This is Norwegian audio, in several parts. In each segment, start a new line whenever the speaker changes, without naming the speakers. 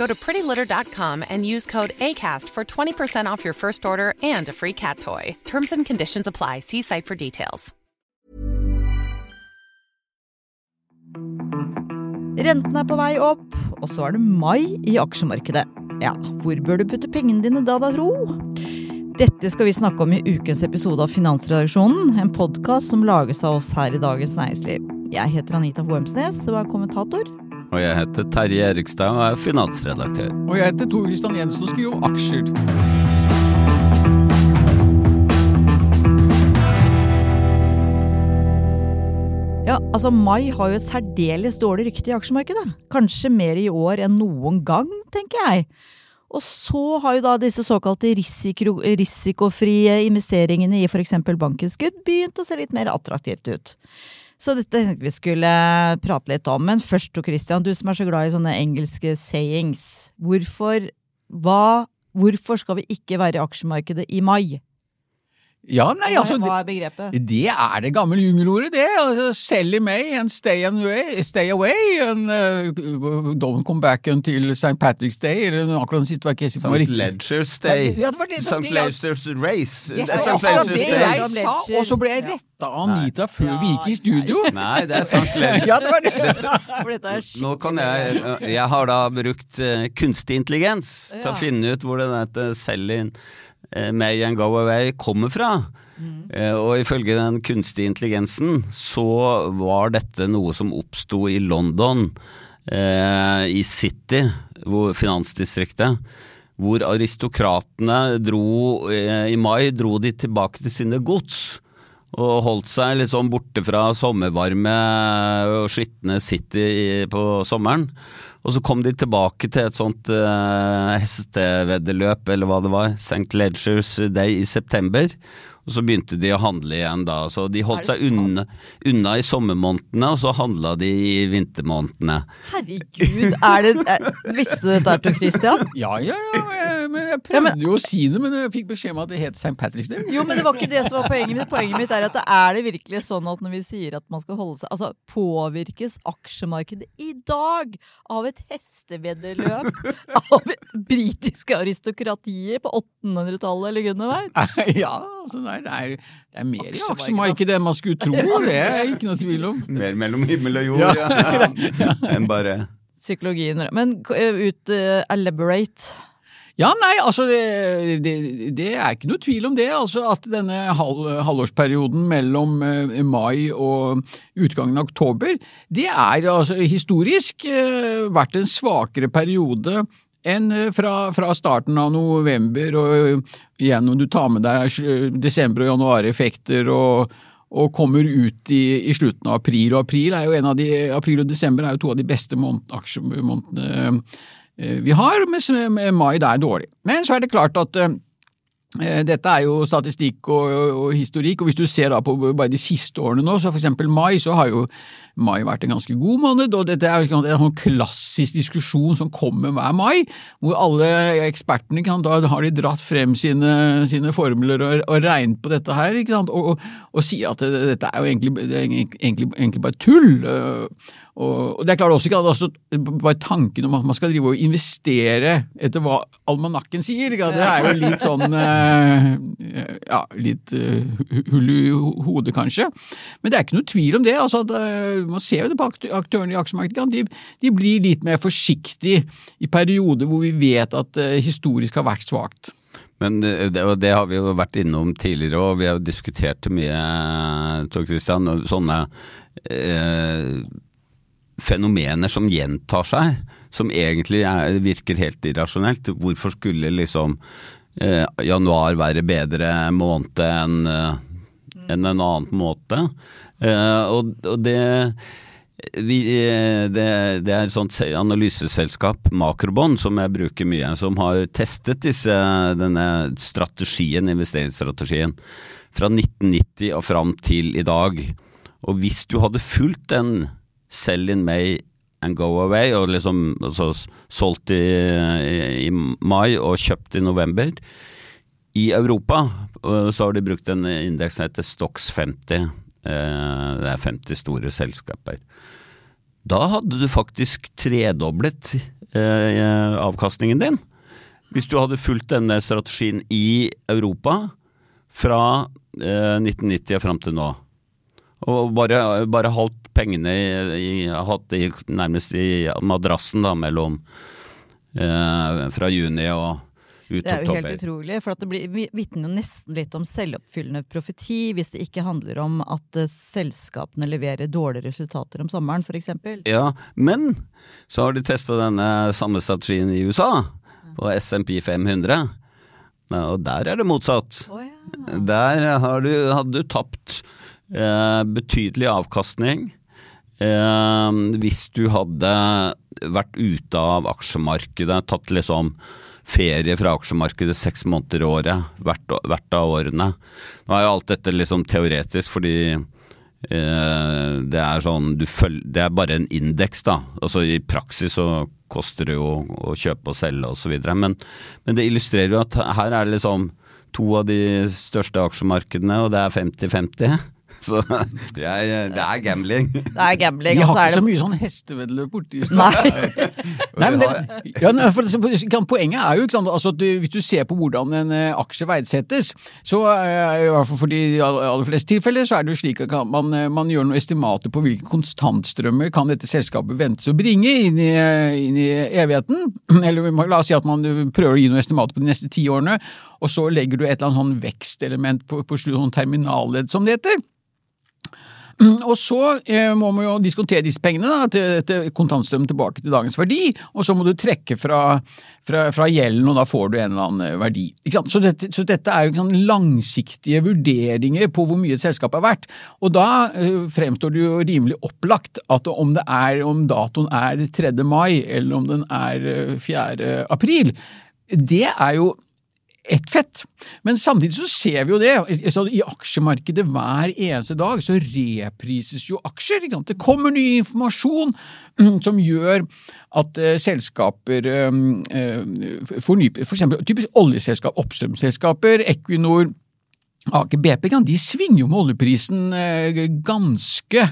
Go to prettylitter.com and use code ACAST for 20% off your first order and a free cat toy. Terms and conditions apply. See site for details.
Renten er på vei opp, og så er det mai i aksjemarkedet. Ja, hvor bør du putte pengene dine da, da, tro? Dette skal vi snakke om i ukens episode av Finansredaksjonen, en podkast som lages av oss her i Dagens Næringsliv. Jeg heter Anita Hoemsnes og er kommentator.
Og jeg heter Terje Erikstad og er finansredaktør.
Og jeg heter Tor Kristian Jensen og skriver aksjer.
Ja, altså Mai har jo et særdeles dårlig rykte i aksjemarkedet. Kanskje mer i år enn noen gang, tenker jeg. Og så har jo da disse såkalte risiko, risikofrie investeringene i f.eks. bankinnskudd begynt å se litt mer attraktivt ut. Så dette tenkte vi skulle prate litt om. Men først, Tor Christian, du som er så glad i sånne engelske sayings. Hvorfor, hva, hvorfor skal vi ikke være i aksjemarkedet i mai?
Ja, nei, altså,
Hva er begrepet?
Det er det gamle jungelordet, det. Altså, sell i May and stay, away, stay away and uh, don't come back until St. Patrick's Day, eller akkurat den siste var ikke jeg sikker på.
St. Ledgers Day.
Ja,
St. Ledgers Race.
Yes,
Det
var akkurat det jeg sa, og så ble jeg retta av Anita før vi gikk i studio.
Nei, det er St. Ledgers.
Ja, det var det.
For dette er
Nå kan jeg Jeg har da brukt eh, kunstig intelligens til å finne ut hvor det Sell in eh, May and Go Away kommer fra. Mm. Og ifølge den kunstige intelligensen så var dette noe som oppsto i London, eh, i City, hvor, finansdistriktet. Hvor aristokratene dro eh, I mai dro de tilbake til sine gods. Og holdt seg litt sånn borte fra sommervarme og skitne City på sommeren. Og så kom de tilbake til et sånt uh, hesteveddeløp, eller hva det var, St. Ledgers Day i september. Og så begynte de å handle igjen da. Så de holdt seg unna, unna i sommermånedene, og så handla de i vintermånedene.
Herregud, er det er, Visste du dette, Tor Christian?
Ja, ja, ja, jeg, men jeg
Ja,
prøvde
men-
jo å si det, men jeg fikk beskjed om at det het St. Patrick's Day.
Jo, men det var ikke det som var poenget mitt. Poenget mitt er at det er det virkelig sånn at når vi sier at man skal holde seg Altså, påvirkes aksjemarkedet i dag av et hesteveddeløp av britiske aristokratier på 1800-tallet eller gudene veit?
Ja, altså nei, det er, det er mer i
Aksjemarkedet,
enn man skulle tro, det er ikke noe tvil om.
Mer mellom himmel og jord
Ja.
ja. enn bare
Psykologien Men eh, ut uh, elaborate.
Ja, nei, altså det, det, det er ikke noe tvil om det. altså At denne halv, halvårsperioden mellom eh, mai og utgangen av oktober, det er altså historisk eh, vært en svakere periode enn eh, fra, fra starten av november og gjennom igjen når du tar med deg eh, desember- og januareffekter og og kommer ut i, i slutten av april. Og april, er jo en av de, april og desember er jo to av de beste måned, aksjemånedene eh, vi har, mens eh, mai det er dårlig. Men så er det klart at eh, eh, dette er jo statistikk og, og, og historikk, og hvis du ser da på bare de siste årene nå, så for eksempel mai, så har jo mai vært en ganske god måned, og dette er en sånn klassisk diskusjon som kommer hver mai, hvor alle ekspertene kan, da har de dratt frem sine, sine formler og, og regnet på dette her, og, og, og sier at det, dette er jo egentlig, det er egentlig, egentlig bare tull. øh, Og, det er klart også, ikke altså, bare tanken om at man skal drive og investere etter hva almanakken sier, det er jo litt sånn øh, ja, litt øh, hull i hodet kanskje. Men det er ikke noe tvil om det. altså at Man ser jo det på aktørene i aksjemarkedet. De, de blir litt mer forsiktige i perioder hvor vi vet at det historisk har vært svakt.
Men det, det- det har vi jo vært innom tidligere, og vi har jo diskutert det mye, Tor Christian. Sånne eh, fenomener som gjentar seg, som egentlig er, virker helt irrasjonelt. Hvorfor skulle liksom eh, januar være bedre måned enn en enn en annen måte? Eh, og, og det vi, eh, det, det, er et sånt analyseselskap, Makrobond, som jeg bruker mye, som har testet disse, denne strategien, investeringsstrategien fra 1990 og fram til i dag. Og hvis du hadde fulgt den Sell in May and Go Away, og liksom altså, solgt i, i, i, mai og kjøpt i november I Europa så har de brukt en indeks som heter Stox 50. Eh, det er 50 store selskaper. Da hadde du faktisk tredoblet eh, avkastningen din. Hvis du hadde fulgt denne strategien i Europa fra 1990 og fram til nå. Og bare, bare holdt pengene i, hatt nærmest i madrassen da, mellom eh, fra juni og ut
Det er jo helt utrolig, for det blir, vitner jo nesten litt om selvoppfyllende profeti hvis det ikke handler om at uh, selskapene leverer dårlige resultater om sommeren, f.eks.
Ja, men så har de testa denne samme strategien i USA, på SMP 500. Og der er det motsatt. Oh, ja. Der du, hadde du tapt eh, betydelig avkastning eh, hvis du hadde vært ute av aksjemarkedet, tatt liksom ferie fra aksjemarkedet seks måneder i året, hvert, hvert, av årene. Nå er jo alt dette liksom teoretisk, fordi eh, det er sånn følger, Det er bare en indeks, da. Altså i praksis så koster det jo å kjøpe og selge osv. Men, men det illustrerer jo at her er det liksom to av de største aksjemarkedene, og det er 50-50. Så jeg, det er gambling.
Det er gambling.
Vi har ikke så mye sånn hesteveddeløp borti Nei. Nei, men det, ja, for, poenget er jo ikke sant, altså, du, hvis du ser på hvordan en uh, aksje verdsettes, så uh, i hvert fall for de aller fleste tilfeller, så er det jo slik at man, uh, man gjør noen estimater på hvilke konstantstrømmer kan dette selskapet ventes å bringe inn i, inn i evigheten. Eller la oss si at man prøver å gi noen estimater på de neste ti årene, og så legger du et eller annet sånn vekstelement på, på slutt, sånn terminalledd, som det heter. Og så eh, må man jo diskontere disse pengene da, til, til kontantstrømmen tilbake til dagens verdi, og så må du trekke fra, fra, fra gjelden, og da får du en eller annen eh, verdi. Så dette, så, dette, er jo sånn langsiktige vurderinger på hvor mye et selskap er verdt. Og da eh, fremstår det jo rimelig opplagt at om, det er, om datoen er 3. mai, eller om den er 4. Eh, april, det er jo ett fett. Men samtidig så ser vi jo det. I aksjemarkedet hver eneste dag så reprises jo aksjer. Det kommer ny informasjon som gjør at uh, selskaper um, uh, fornyper For eksempel typisk oljeselskap, oppstrømsselskaper, Equinor, Aker BP de svinger jo med oljeprisen eh, ganske eh,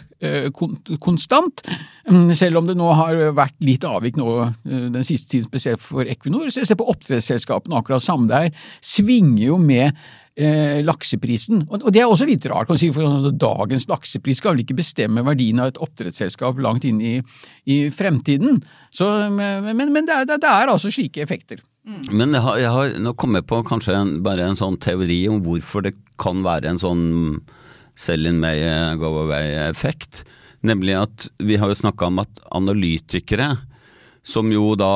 konstant, mm, selv om det nå har vært litt avvik nå eh, den siste tiden, spesielt for Equinor. Se på oppdrettsselskapene, akkurat samme der, svinger jo med eh, lakseprisen. Og, det er også litt rart, kan si, for sånn dagens laksepris skal vel ikke bestemme verdien av et oppdrettsselskap langt inn i, i fremtiden. Så, men, men det, er, det er altså slike effekter.
Men jeg har, jeg har, nå kommet på kanskje en, bare en sånn teori om hvorfor det kan være en sånn sell in May, go away-effekt. Nemlig at vi har jo snakka om at analytikere, som jo da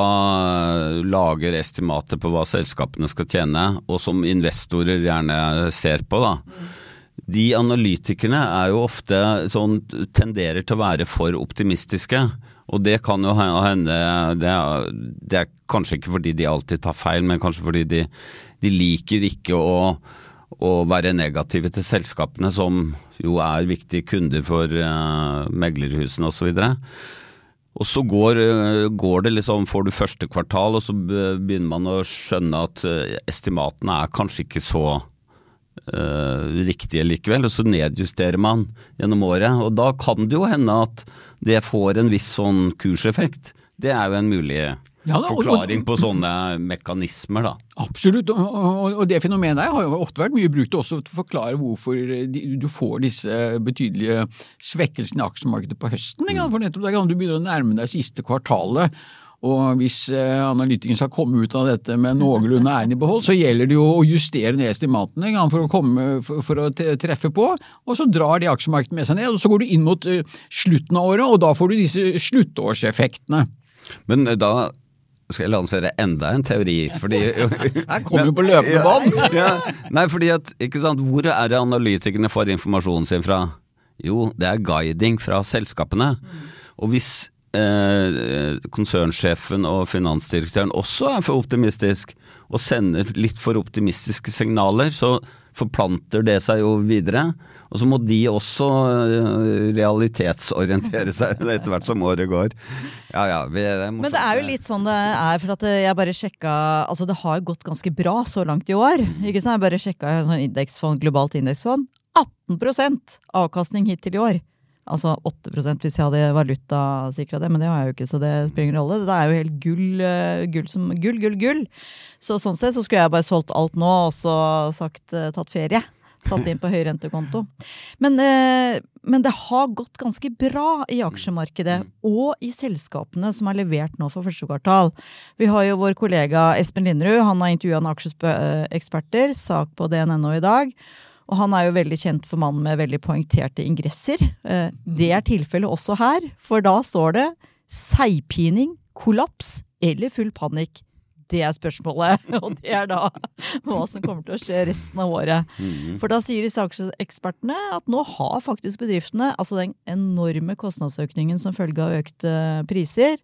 lager estimater på hva selskapene skal tjene, og som investorer gjerne ser på, da. De analytikerne er jo ofte sånn tenderer til å være for optimistiske. Og det kan jo hende det er, det er, kanskje ikke fordi de alltid tar feil, men kanskje fordi de, de liker ikke å, å, være negative til selskapene, som jo er viktige kunder for uh, meglerhusene osv. Og så går, går, det liksom, får du første kvartal, og så begynner man å skjønne at eh, estimatene er kanskje ikke så uh, riktige likevel, og så nedjusterer man gjennom året. Og da kan det jo hende at det får en viss sånn kurseffekt. Det er jo en mulig ja, da, forklaring og, og, på sånne mekanismer, da.
Absolutt, og, og det fenomenet der har jo ofte vært mye brukt også til å forklare hvorfor du får disse betydelige svekkelsene i aksjemarkedet på høsten. Mm. For nettopp da kan du begynne å nærme deg siste kvartalet og hvis eh, analytikeren skal komme ut av dette med noenlunde æren i behold, så gjelder det jo å justere ned estimatene for å, komme, for, å treffe på, og så drar det aksjemarkedet med seg ned. og Så går du inn mot eh, slutten av året, og da får du disse sluttårseffektene.
Men eh, da skal jeg lansere enda en teori. Fordi,
Her kommer du på løpende bånd!
ja, nei, fordi at, ikke sant, Hvor er det analytikerne får informasjonen sin fra? Jo, det er guiding fra selskapene. Og hvis eh, konsernsjefen og finansdirektøren også er for optimistisk, og sender litt for optimistiske signaler, så forplanter det seg jo videre. Og så må de også eh, realitetsorientere seg etter hvert som året går. Ja, ja, det er.
Men det er jo litt sånn det er, for at jeg bare sjekka Altså, det har gått ganske bra så langt i år. Ikke sant? Jeg bare sjekka sånn indeksfond, globalt indeksfond. 18% avkastning hittil i år. Altså 8% hvis jeg hadde valutasikra det, men det har jeg jo ikke, så det spiller ingen rolle. Det er jo helt gull, eh, gull, som, gull, gull, gull. Så sånn sett så skulle jeg bare solgt alt nå og så sagt uh, tatt ferie. Satt inn på høyrentekonto. Men, uh, men det har gått ganske bra i aksjemarkedet og i selskapene som har levert nå for første kvartal. Vi har jo vår kollega Espen Linderud, han har intervjua noen aksjeeksperter, sak på DNNO i dag. Og han er jo veldig kjent for mannen med veldig poengterte ingresser. Det er tilfellet også her, for da står det seigpining, kollaps eller full panikk det er spørsmålet. Og det er da hva som kommer til å skje resten av året.
Mhm.
For da sier disse saksekspertene at nå har faktisk bedriftene, altså den enorme kostnadsøkningen som følge av økte priser,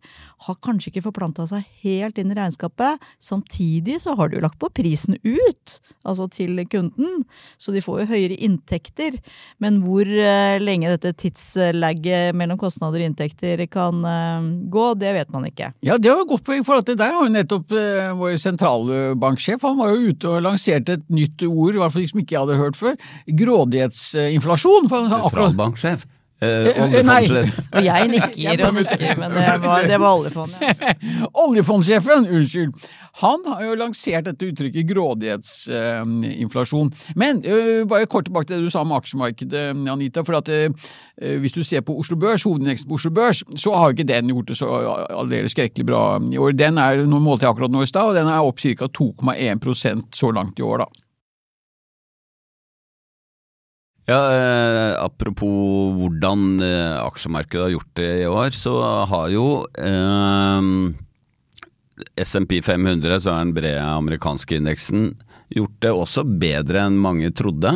har kanskje ikke forplanta seg helt inn i regnskapet. Samtidig så har de jo lagt på prisen ut, altså til kunden. Så de får jo høyere inntekter. Men hvor eh, lenge dette tidslagget mellom kostnader og inntekter kan eh, gå, det vet man ikke.
Ja, det var et godt poeng, for at det der har jo nettopp eh, vår sentralbanksjef Han var jo ute og lanserte et nytt ord, i hvert fall som ikke jeg hadde hørt før. Grådighetsinflasjon.
Sentralbanksjef. Eh,
Eh, eh,
oljefondsjef.
Og jeg nikker og nikker, men det var, det var oljefondet.
Oljefondsjefen, unnskyld, han har jo lansert dette uttrykket grådighetsinflasjon. Men eh, bare kort tilbake til det du sa om aksjemarkedet, Anita. for at øh, Hvis du ser på Oslo Børs, hovedindeksen på Oslo Børs, så har jo ikke den gjort det så aldeles skrekkelig bra i år. Den er, nå målte jeg akkurat nå i stad, og den er opp ca. 2,1% så langt i år, da.
Ja, eh, apropos hvordan eh, aksjemarkedet har gjort det i år, så har jo eh, SMP 500, som er den brede amerikanske indeksen, gjort det også bedre enn mange trodde.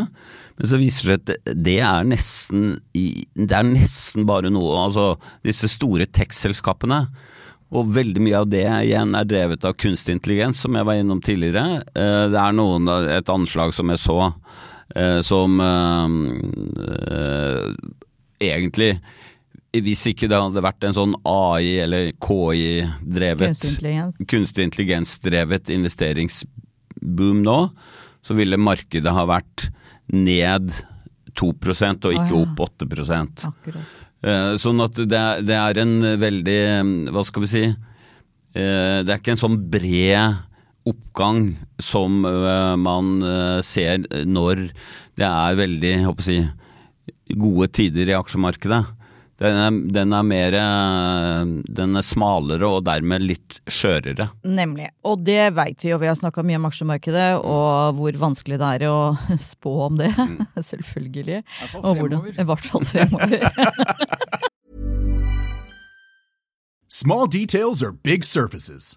Men så viser det seg at det er nesten, det er nesten bare noe Altså disse store tech-selskapene. Og veldig mye av det igjen er drevet av kunstig intelligens, som jeg var innom tidligere. Eh, Det er noen, et anslag som jeg så, som eh, egentlig hvis ikke det hadde vært en sånn AI- eller KI-drevet
Kunstig intelligens.
kunstig intelligens-drevet investeringsboom nå, så ville markedet ha vært ned 2 og ikke opp 8
Akkurat.
Eh, Sånn at det er, det er en veldig Hva skal vi si eh, Det er ikke en sånn bred oppgang som eh, man eh, ser når det er veldig jeg håper å si, gode tider i aksjemarkedet. Den er, den er mer eh, Den er smalere og dermed litt skjørere.
Nemlig. Og det veit vi jo, vi har snakka mye om aksjemarkedet, og hvor vanskelig det er å spå om det. Selvfølgelig.
fall
Og hvordan,
fremover.
I hvert fall fremover.
Small details are big surfaces.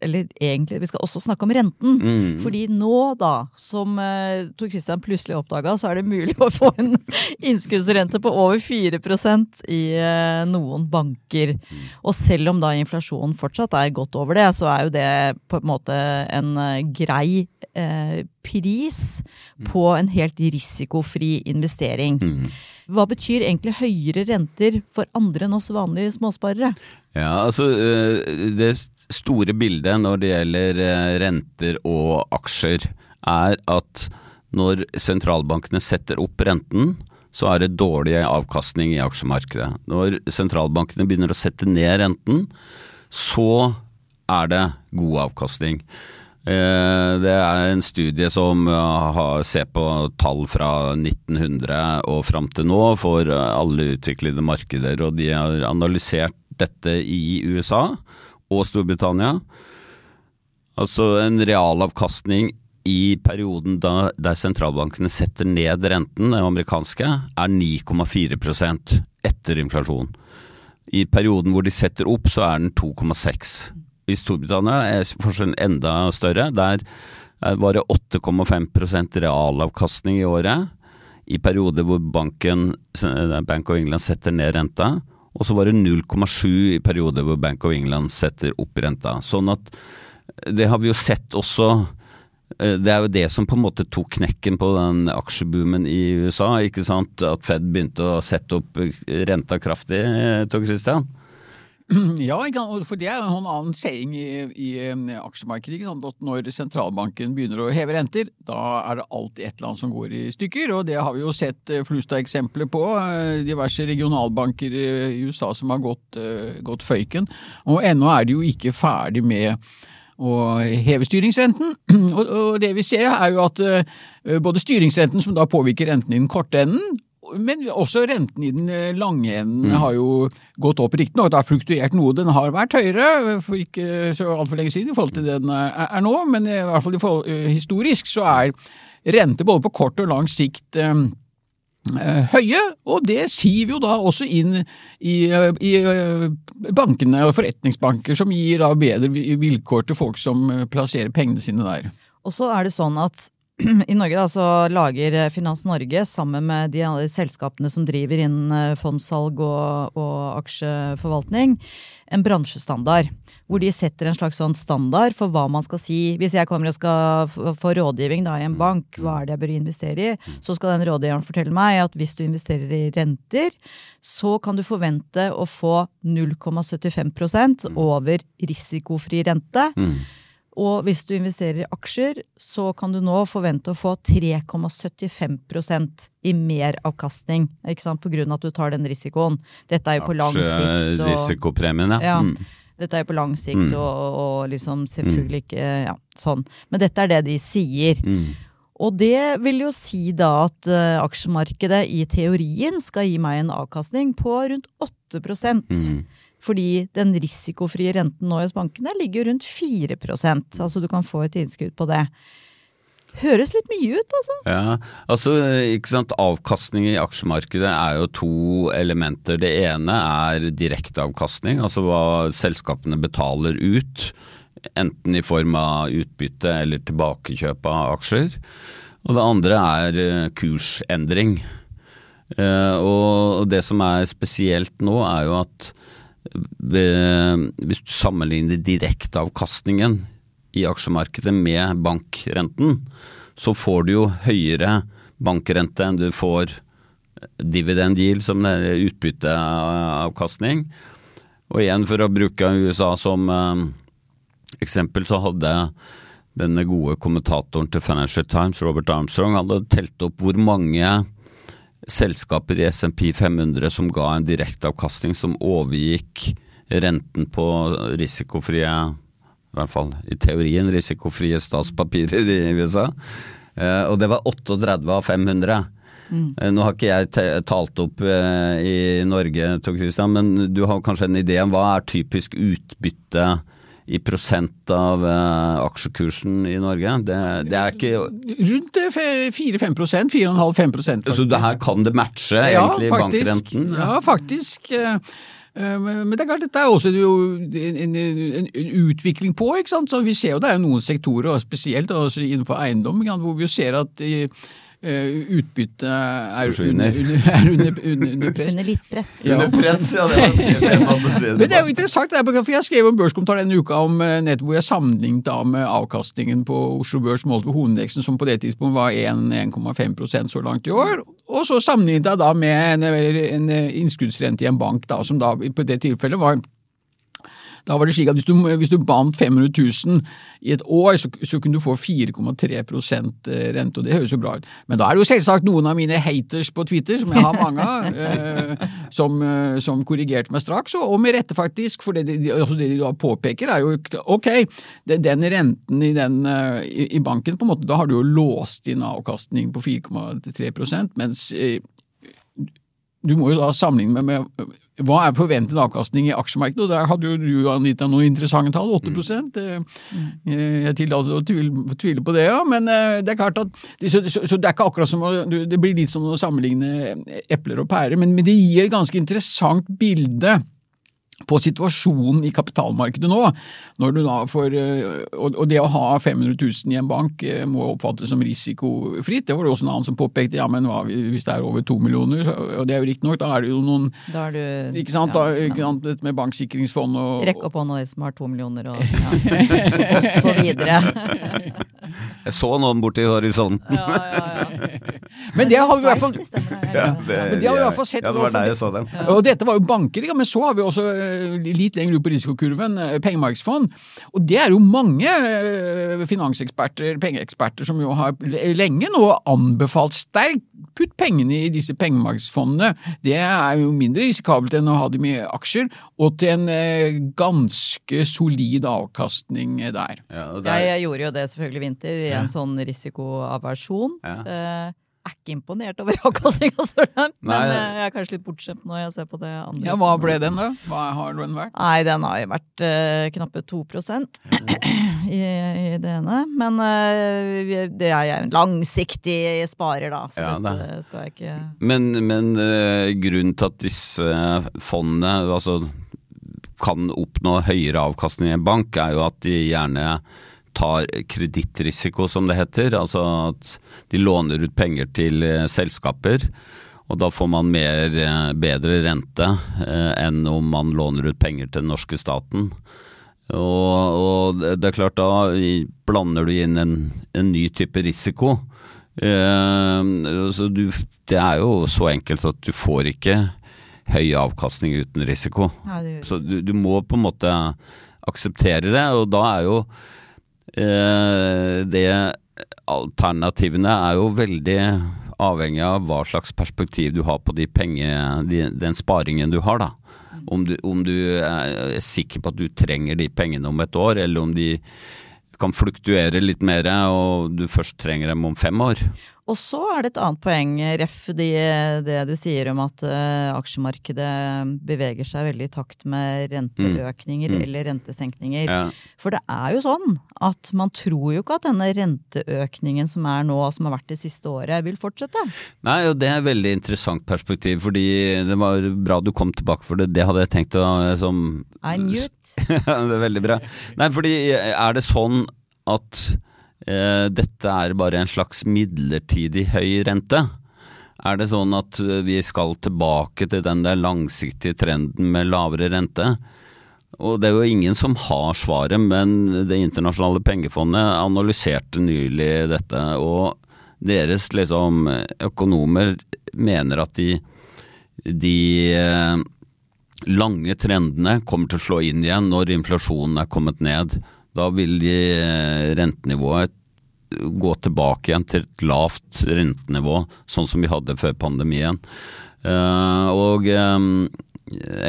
eller egentlig, vi skal også snakke om renten.
Mm.
Fordi nå, da, som uh, Tor Christian plutselig oppdaga, så er det mulig å få en innskuddsrente på over 4% i uh, noen banker. Og selv om da inflasjonen fortsatt er godt over det, så er jo det på en måte en uh, grei pris på en helt risikofri investering.
Mm.
Hva betyr egentlig høyere renter for andre enn oss vanlige småsparere?
Ja, altså Det store bildet når det gjelder renter og aksjer, er at når sentralbankene setter opp renten, så er det dårlig avkastning i aksjemarkedet. Når sentralbankene begynner å sette ned renten, så er det god avkastning. Det er en studie som ser på tall fra 1900 og fram til nå for alle utviklede markeder, og de har analysert dette i USA og Storbritannia. Altså en realavkastning i perioden da, der sentralbankene setter ned renten, den amerikanske, er 9,4% etter inflasjon. I perioden hvor de setter opp, så er den 2,6. I Storbritannia er forskjellen enda større. Der var det 8,5% realavkastning i året. I perioder hvor banken, Bank of England setter ned renta. Og så var det 0,7 i perioder hvor Bank of England setter opp renta. Sånn at det har vi jo sett også. Det er jo det som på en måte tok knekken på den aksjeboomen i USA. ikke sant? At Fed begynte å sette opp renta kraftig, Tor Christian?
Ja, for det er en annen saying i, i aksjemarkedet. At når sentralbanken begynner å heve renter, da er det alltid et eller annet som går i stykker. og Det har vi jo sett Flustad-eksempler på. Diverse regionalbanker i USA som har gått, gått føyken. Og ennå er de jo ikke ferdig med å heve styringsrenten. Og det vi ser er jo at både styringsrenten, som da påvirker renten i den korte enden, men også renten i den lange enden
Mm.
har jo gått opp. Riktignok det har fluktuert noe, den har vært høyere for ikke så altfor lenge siden i forhold til den er er nå, men i hvert fall i forhold, historisk så er rente både på kort og lang sikt eh, høye, og det siver jo da også inn i, i bankene og forretningsbanker, som gir da bedre vilkår til folk som plasserer pengene sine der.
Og så er det sånn at i Norge da, så lager Finans Norge sammen med de andre selskapene som driver innen fondssalg og, og aksjeforvaltning, en bransjestandard. Hvor de setter en slags sånn standard for hva man skal si. Hvis jeg kommer og skal få rådgivning da, i en bank, hva er det jeg bør investere i, så skal den rådgiveren fortelle meg at hvis du investerer i renter, så kan du forvente å få 0,75% over risikofri rente. Og hvis du investerer i aksjer, så kan du nå forvente å få 3,75% i meravkastning. pga. At du tar den risikoen. Dette er jo på lang sikt. Og,
ja.
ja.
Mm.
Dette er jo på lang sikt,
Mm.
og, og liksom selvfølgelig ikke ja, sånn. Men dette er det de sier.
Mm.
Og det vil jo si da at uh, aksjemarkedet i teorien skal gi meg en avkastning på rundt 8
Mm.
Fordi den risikofrie renten nå hos bankene ligger rundt 4% Altså du kan få et innskudd på det. Høres litt mye ut, altså.
Ja, altså ikke sant, Avkastning i aksjemarkedet er jo to elementer. Det ene er direkteavkastning, altså hva selskapene betaler ut. Enten i form av utbytte eller tilbakekjøp av aksjer. Og det andre er eh, kursendring. Eh, Og det som er spesielt nå, er jo at hvis du sammenligner direkteavkastningen i aksjemarkedet med bankrenten, så får du jo høyere bankrente enn du får dividend yield, som er utbytteavkastning. Og igjen, for å bruke USA som eh, eksempel, så hadde denne gode kommentatoren til Financial Times, Robert Armstrong, hadde telt opp hvor mange selskaper i SMP 500 som ga en direkteavkastning som overgikk renten på risikofrie i hvert fall i teorien, risikofrie statspapirer i USA. Eh, og det var 38 av 500. Mm. Nå har ikke jeg talt opp eh, i Norge, Tor Christian, men du har kanskje en idé om hva er typisk utbytte i prosent av uh, aksjekursen i Norge? Det, det er ikke
Rundt eh, 4-5 4,5-5 faktisk.
Så det her kan det matche egentlig
faktisk.
bankrenten?
Ja, faktisk. eh, eh, Men det er klart, dette er også en, en, en utvikling på. ikke sant? Så Vi ser jo det er noen sektorer, og spesielt også innenfor eiendom, hvor vi ser at utbyttet er under, under, er under, under, under press.
Under litt press.
Under press, ja. Det det
Men det er jo interessant, er, for jeg skrev en børskommentar denne uka om nettopp hvor jeg sammenlignet da med avkastningen på Oslo Børs målt ved hovedindeksen, som på det tidspunktet var 1-1,5% så langt i år. Og så sammenlignet jeg da med en, en innskuddsrente i en bank, da, som da på det tilfellet var da var det slik at hvis du, hvis du bandt 500 000 i et år, så, så kunne du få 4,3 rente, og det høres jo bra ut. Men da er det jo selvsagt noen av mine haters på Twitter, som jeg har mange av, eh, som, eh, som korrigerte meg straks, og, med rette faktisk, for det, de, altså det de da påpeker er jo ok, det, den renten i, den, eh, i, i banken, på en måte, da har du jo låst inn avkastning på 4,3 mens eh, du må jo da sammenligne med, med hva er forventet avkastning i aksjemarkedet, og der hadde jo du Anita noen interessante tall, 8 mm. eh, Jeg tillater å tvile, på det, ja, men eh, det er klart at så det er ikke akkurat som å Det blir litt som å sammenligne epler og pærer, men, men det gir et ganske interessant bilde på situasjonen i kapitalmarkedet nå. Når du da får, eh, og det å ha 500 000 i en bank eh, må oppfattes som risikofritt. Det var det også en annen som påpekte ja, men hva hvis det er over to millioner, så, og det er jo riktignok, da er det jo noen
Da er du
ikke sant, da, ikke sant med banksikringsfond og
Rekk opp hånda de som har to millioner og, ja. og så videre.
Jeg så noen borti horisonten.
Ja, ja, ja.
Men det har vi i hvert fall men det har vi i hvert fall sett
ja, det var der jeg så den.
Og dette var jo banker, ja, men så har vi også eh, litt lenger ut på risikokurven eh, pengemarkedsfond. Og det er jo mange eh, finanseksperter, pengeeksperter, som jo har lenge nå anbefalt sterkt putt pengene i disse pengemarkedsfondene. Det er jo mindre risikabelt enn å ha dem i aksjer, og til en ganske solid avkastning der.
Ja, der...
Jeg, jeg gjorde jo det selvfølgelig i vinter, i en sånn risikoaversjon.
Ja.
Eh, er ikke imponert over avkastninga så langt, men eh, jeg er kanskje litt bortskjemt når jeg ser på det andre.
Ja, Hva ble den, da? Hva har den vært?
Nei, den har jo vært uh, knappe 2 i, i det ene. Men uh, det er jeg en langsiktig sparer, da, så
Ja,
det skal jeg ikke
men men uh, grunnen til at disse fondene altså, kan oppnå høyere avkastning i en bank, er jo at de gjerne tar kredittrisiko, som det heter. Altså at de låner ut penger til eh, selskaper. Og da får man mer, eh, bedre rente eh, enn om man låner ut penger til den norske staten. Og, og det er klart, da blander du inn en, en ny type risiko. Eh, så du, det er jo så enkelt at du får ikke høy avkastning uten risiko.
Ja,
Så du, du må på en måte akseptere det, og da er jo det Alternativene er jo veldig avhengig av hva slags perspektiv du har på de penge, de, den sparingen du har, da. Om du, om du er sikker på at du trenger de pengene om et år, eller om de kan fluktuere litt mer, og du først trenger dem om fem år.
Og så er det et annet poeng, Ref, det, det du sier om at uh, aksjemarkedet beveger seg veldig i takt med renteøkninger
Mm. Mm.
eller rentesenkninger.
Ja.
For det er jo sånn at man tror jo ikke at denne renteøkningen som er nå, som har vært det siste året, vil fortsette.
Nei, og det er et veldig interessant perspektiv, fordi det var bra du kom tilbake for det. Det hadde jeg tenkt å liksom
I knew it.
Det er veldig bra. Nei, fordi er det sånn at eh, dette er bare en slags midlertidig høy rente? Er det sånn at eh, vi skal tilbake til den der langsiktige trenden med lavere rente? Og det er jo ingen som har svaret, men Det internasjonale pengefondet analyserte nylig dette, og deres liksom økonomer mener at de, de eh, lange trendene kommer til å slå inn igjen når inflasjonen er kommet ned. Da vil eh, rentenivået gå tilbake igjen til et lavt rentenivå, sånn som vi hadde før pandemien. Eh, og eh,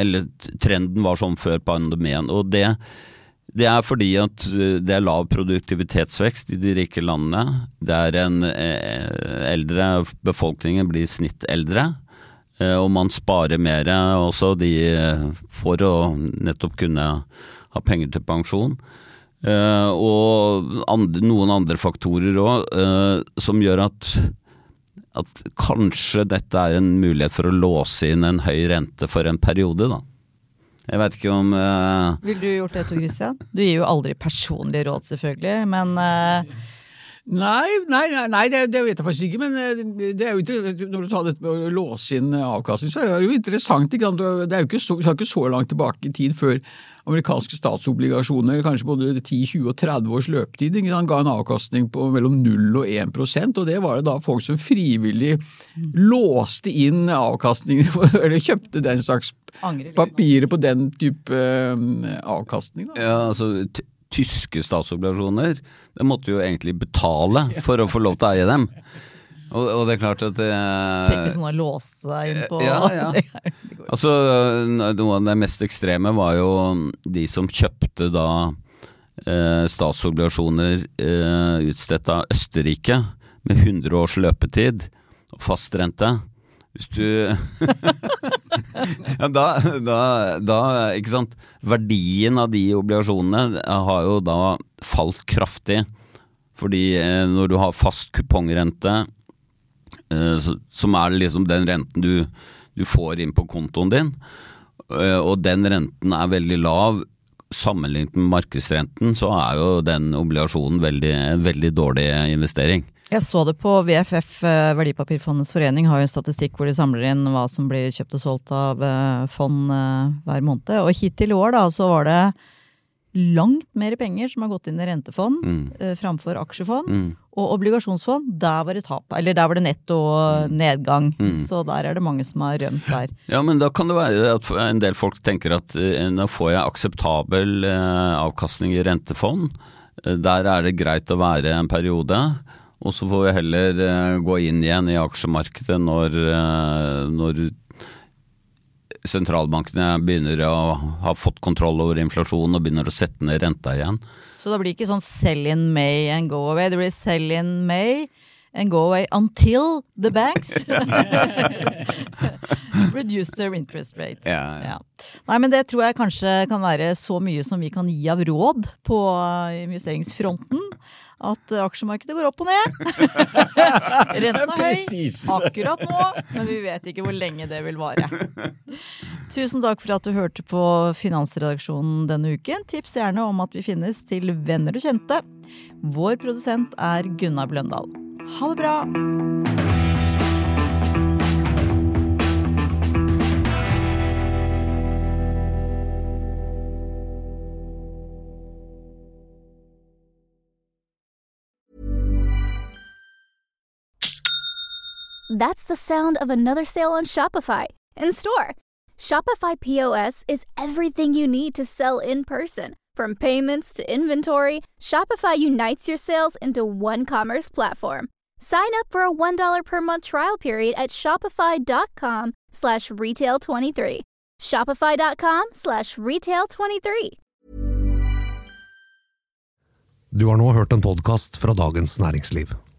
Eller trenden var sånn før pandemien. Og det Det er fordi at eh, det er lav produktivitetsvekst i de rike landene. Det er en eldre Befolkningen blir snitt eldre. Og man sparer mer også de, for å nettopp kunne ha penger til pensjon. Eh, og andre, noen andre faktorer òg som gjør at at kanskje dette er en mulighet for å låse inn en høy rente for en periode, da. Jeg veit ikke om uh...
Vil du gjort det, Tor Christian? Du gir jo aldri personlige råd, selvfølgelig, men eh,
Nei, nei, nei, det, det vet jeg faktisk ikke, men eh, det er jo når du tar dette med å låse inn avkastning, så er det jo interessant. Ikke sant? Det er jo ikke så, ikke så langt tilbake i tid før amerikanske statsobligasjoner, kanskje både 10, 20 og 30 års løpetid, ikke sant? ga en avkastning på mellom 0 og 1% og det var det da folk som frivillig låste inn avkastningen, eller kjøpte den slags papirer på den type eh, avkastning. Da.
Ja, altså tyske statsobligasjoner, det måtte jo egentlig betale for å få lov til å eie dem. Og, og det er klart at det
Tenk hvis noen har låst seg inn på
Ja, ja. Altså, noe av det mest ekstreme var jo de som kjøpte da eh, statsobligasjoner eh, utstedt av Østerrike med 100 års løpetid og fast rente. Hvis du ja, da, da, da, ikke sant. Verdien av de obligasjonene har jo da falt kraftig. Fordi eh, når du har fast kupongrente, eh, som er liksom den renten du, du får inn på kontoen din, eh, og den renten er veldig lav sammenlignet med markedsrenten, så er jo den obligasjonen veldig, veldig dårlig investering.
Jeg så det på VFF, Verdipapirfondets forening, har jo en statistikk hvor de samler inn hva som blir kjøpt og solgt av eh, fond eh, hver måned. Og hittil i år da, så var det langt mer penger som har gått inn i rentefond
Mm.
eh, framfor aksjefond.
Mm.
Og obligasjonsfond, der var det tap. Eller der var det netto nedgang.
Mm.
Så der er det mange som har rømt der.
Ja, men da kan det være at en del folk tenker at eh, nå får jeg akseptabel eh, avkastning i rentefond. Eh, Der er det greit å være en periode. Og så får vi heller eh, gå inn igjen i aksjemarkedet når, eh, når sentralbankene begynner å ha fått kontroll over inflasjonen og begynner å sette ned renta igjen.
Så det blir ikke sånn sell in May and go away. Det blir sell in May and go away until the banks reduce their interest rates.
Ja, ja.
Nei, men det tror jeg kanskje kan være så mye som vi kan gi av råd på investeringsfronten. At aksjemarkedet går opp og ned. Renten er høy akkurat nå, men vi vet ikke hvor lenge det vil vare. Tusen takk for at du hørte på Finansredaksjonen denne uken. Tips gjerne om at vi finnes til venner og kjente. Vår produsent er Gunnar Bløndal. Ha det bra!
That's the sound of another sale on Shopify in store. Shopify POS is everything you need to sell in person. From payments to inventory, Shopify unites your sales into one commerce platform. Sign up for a $1 per month trial period at shopify.com slash retail23. Shopify.com slash retail23.
Du har nå hørt en podkast fra Dagens Næringsliv.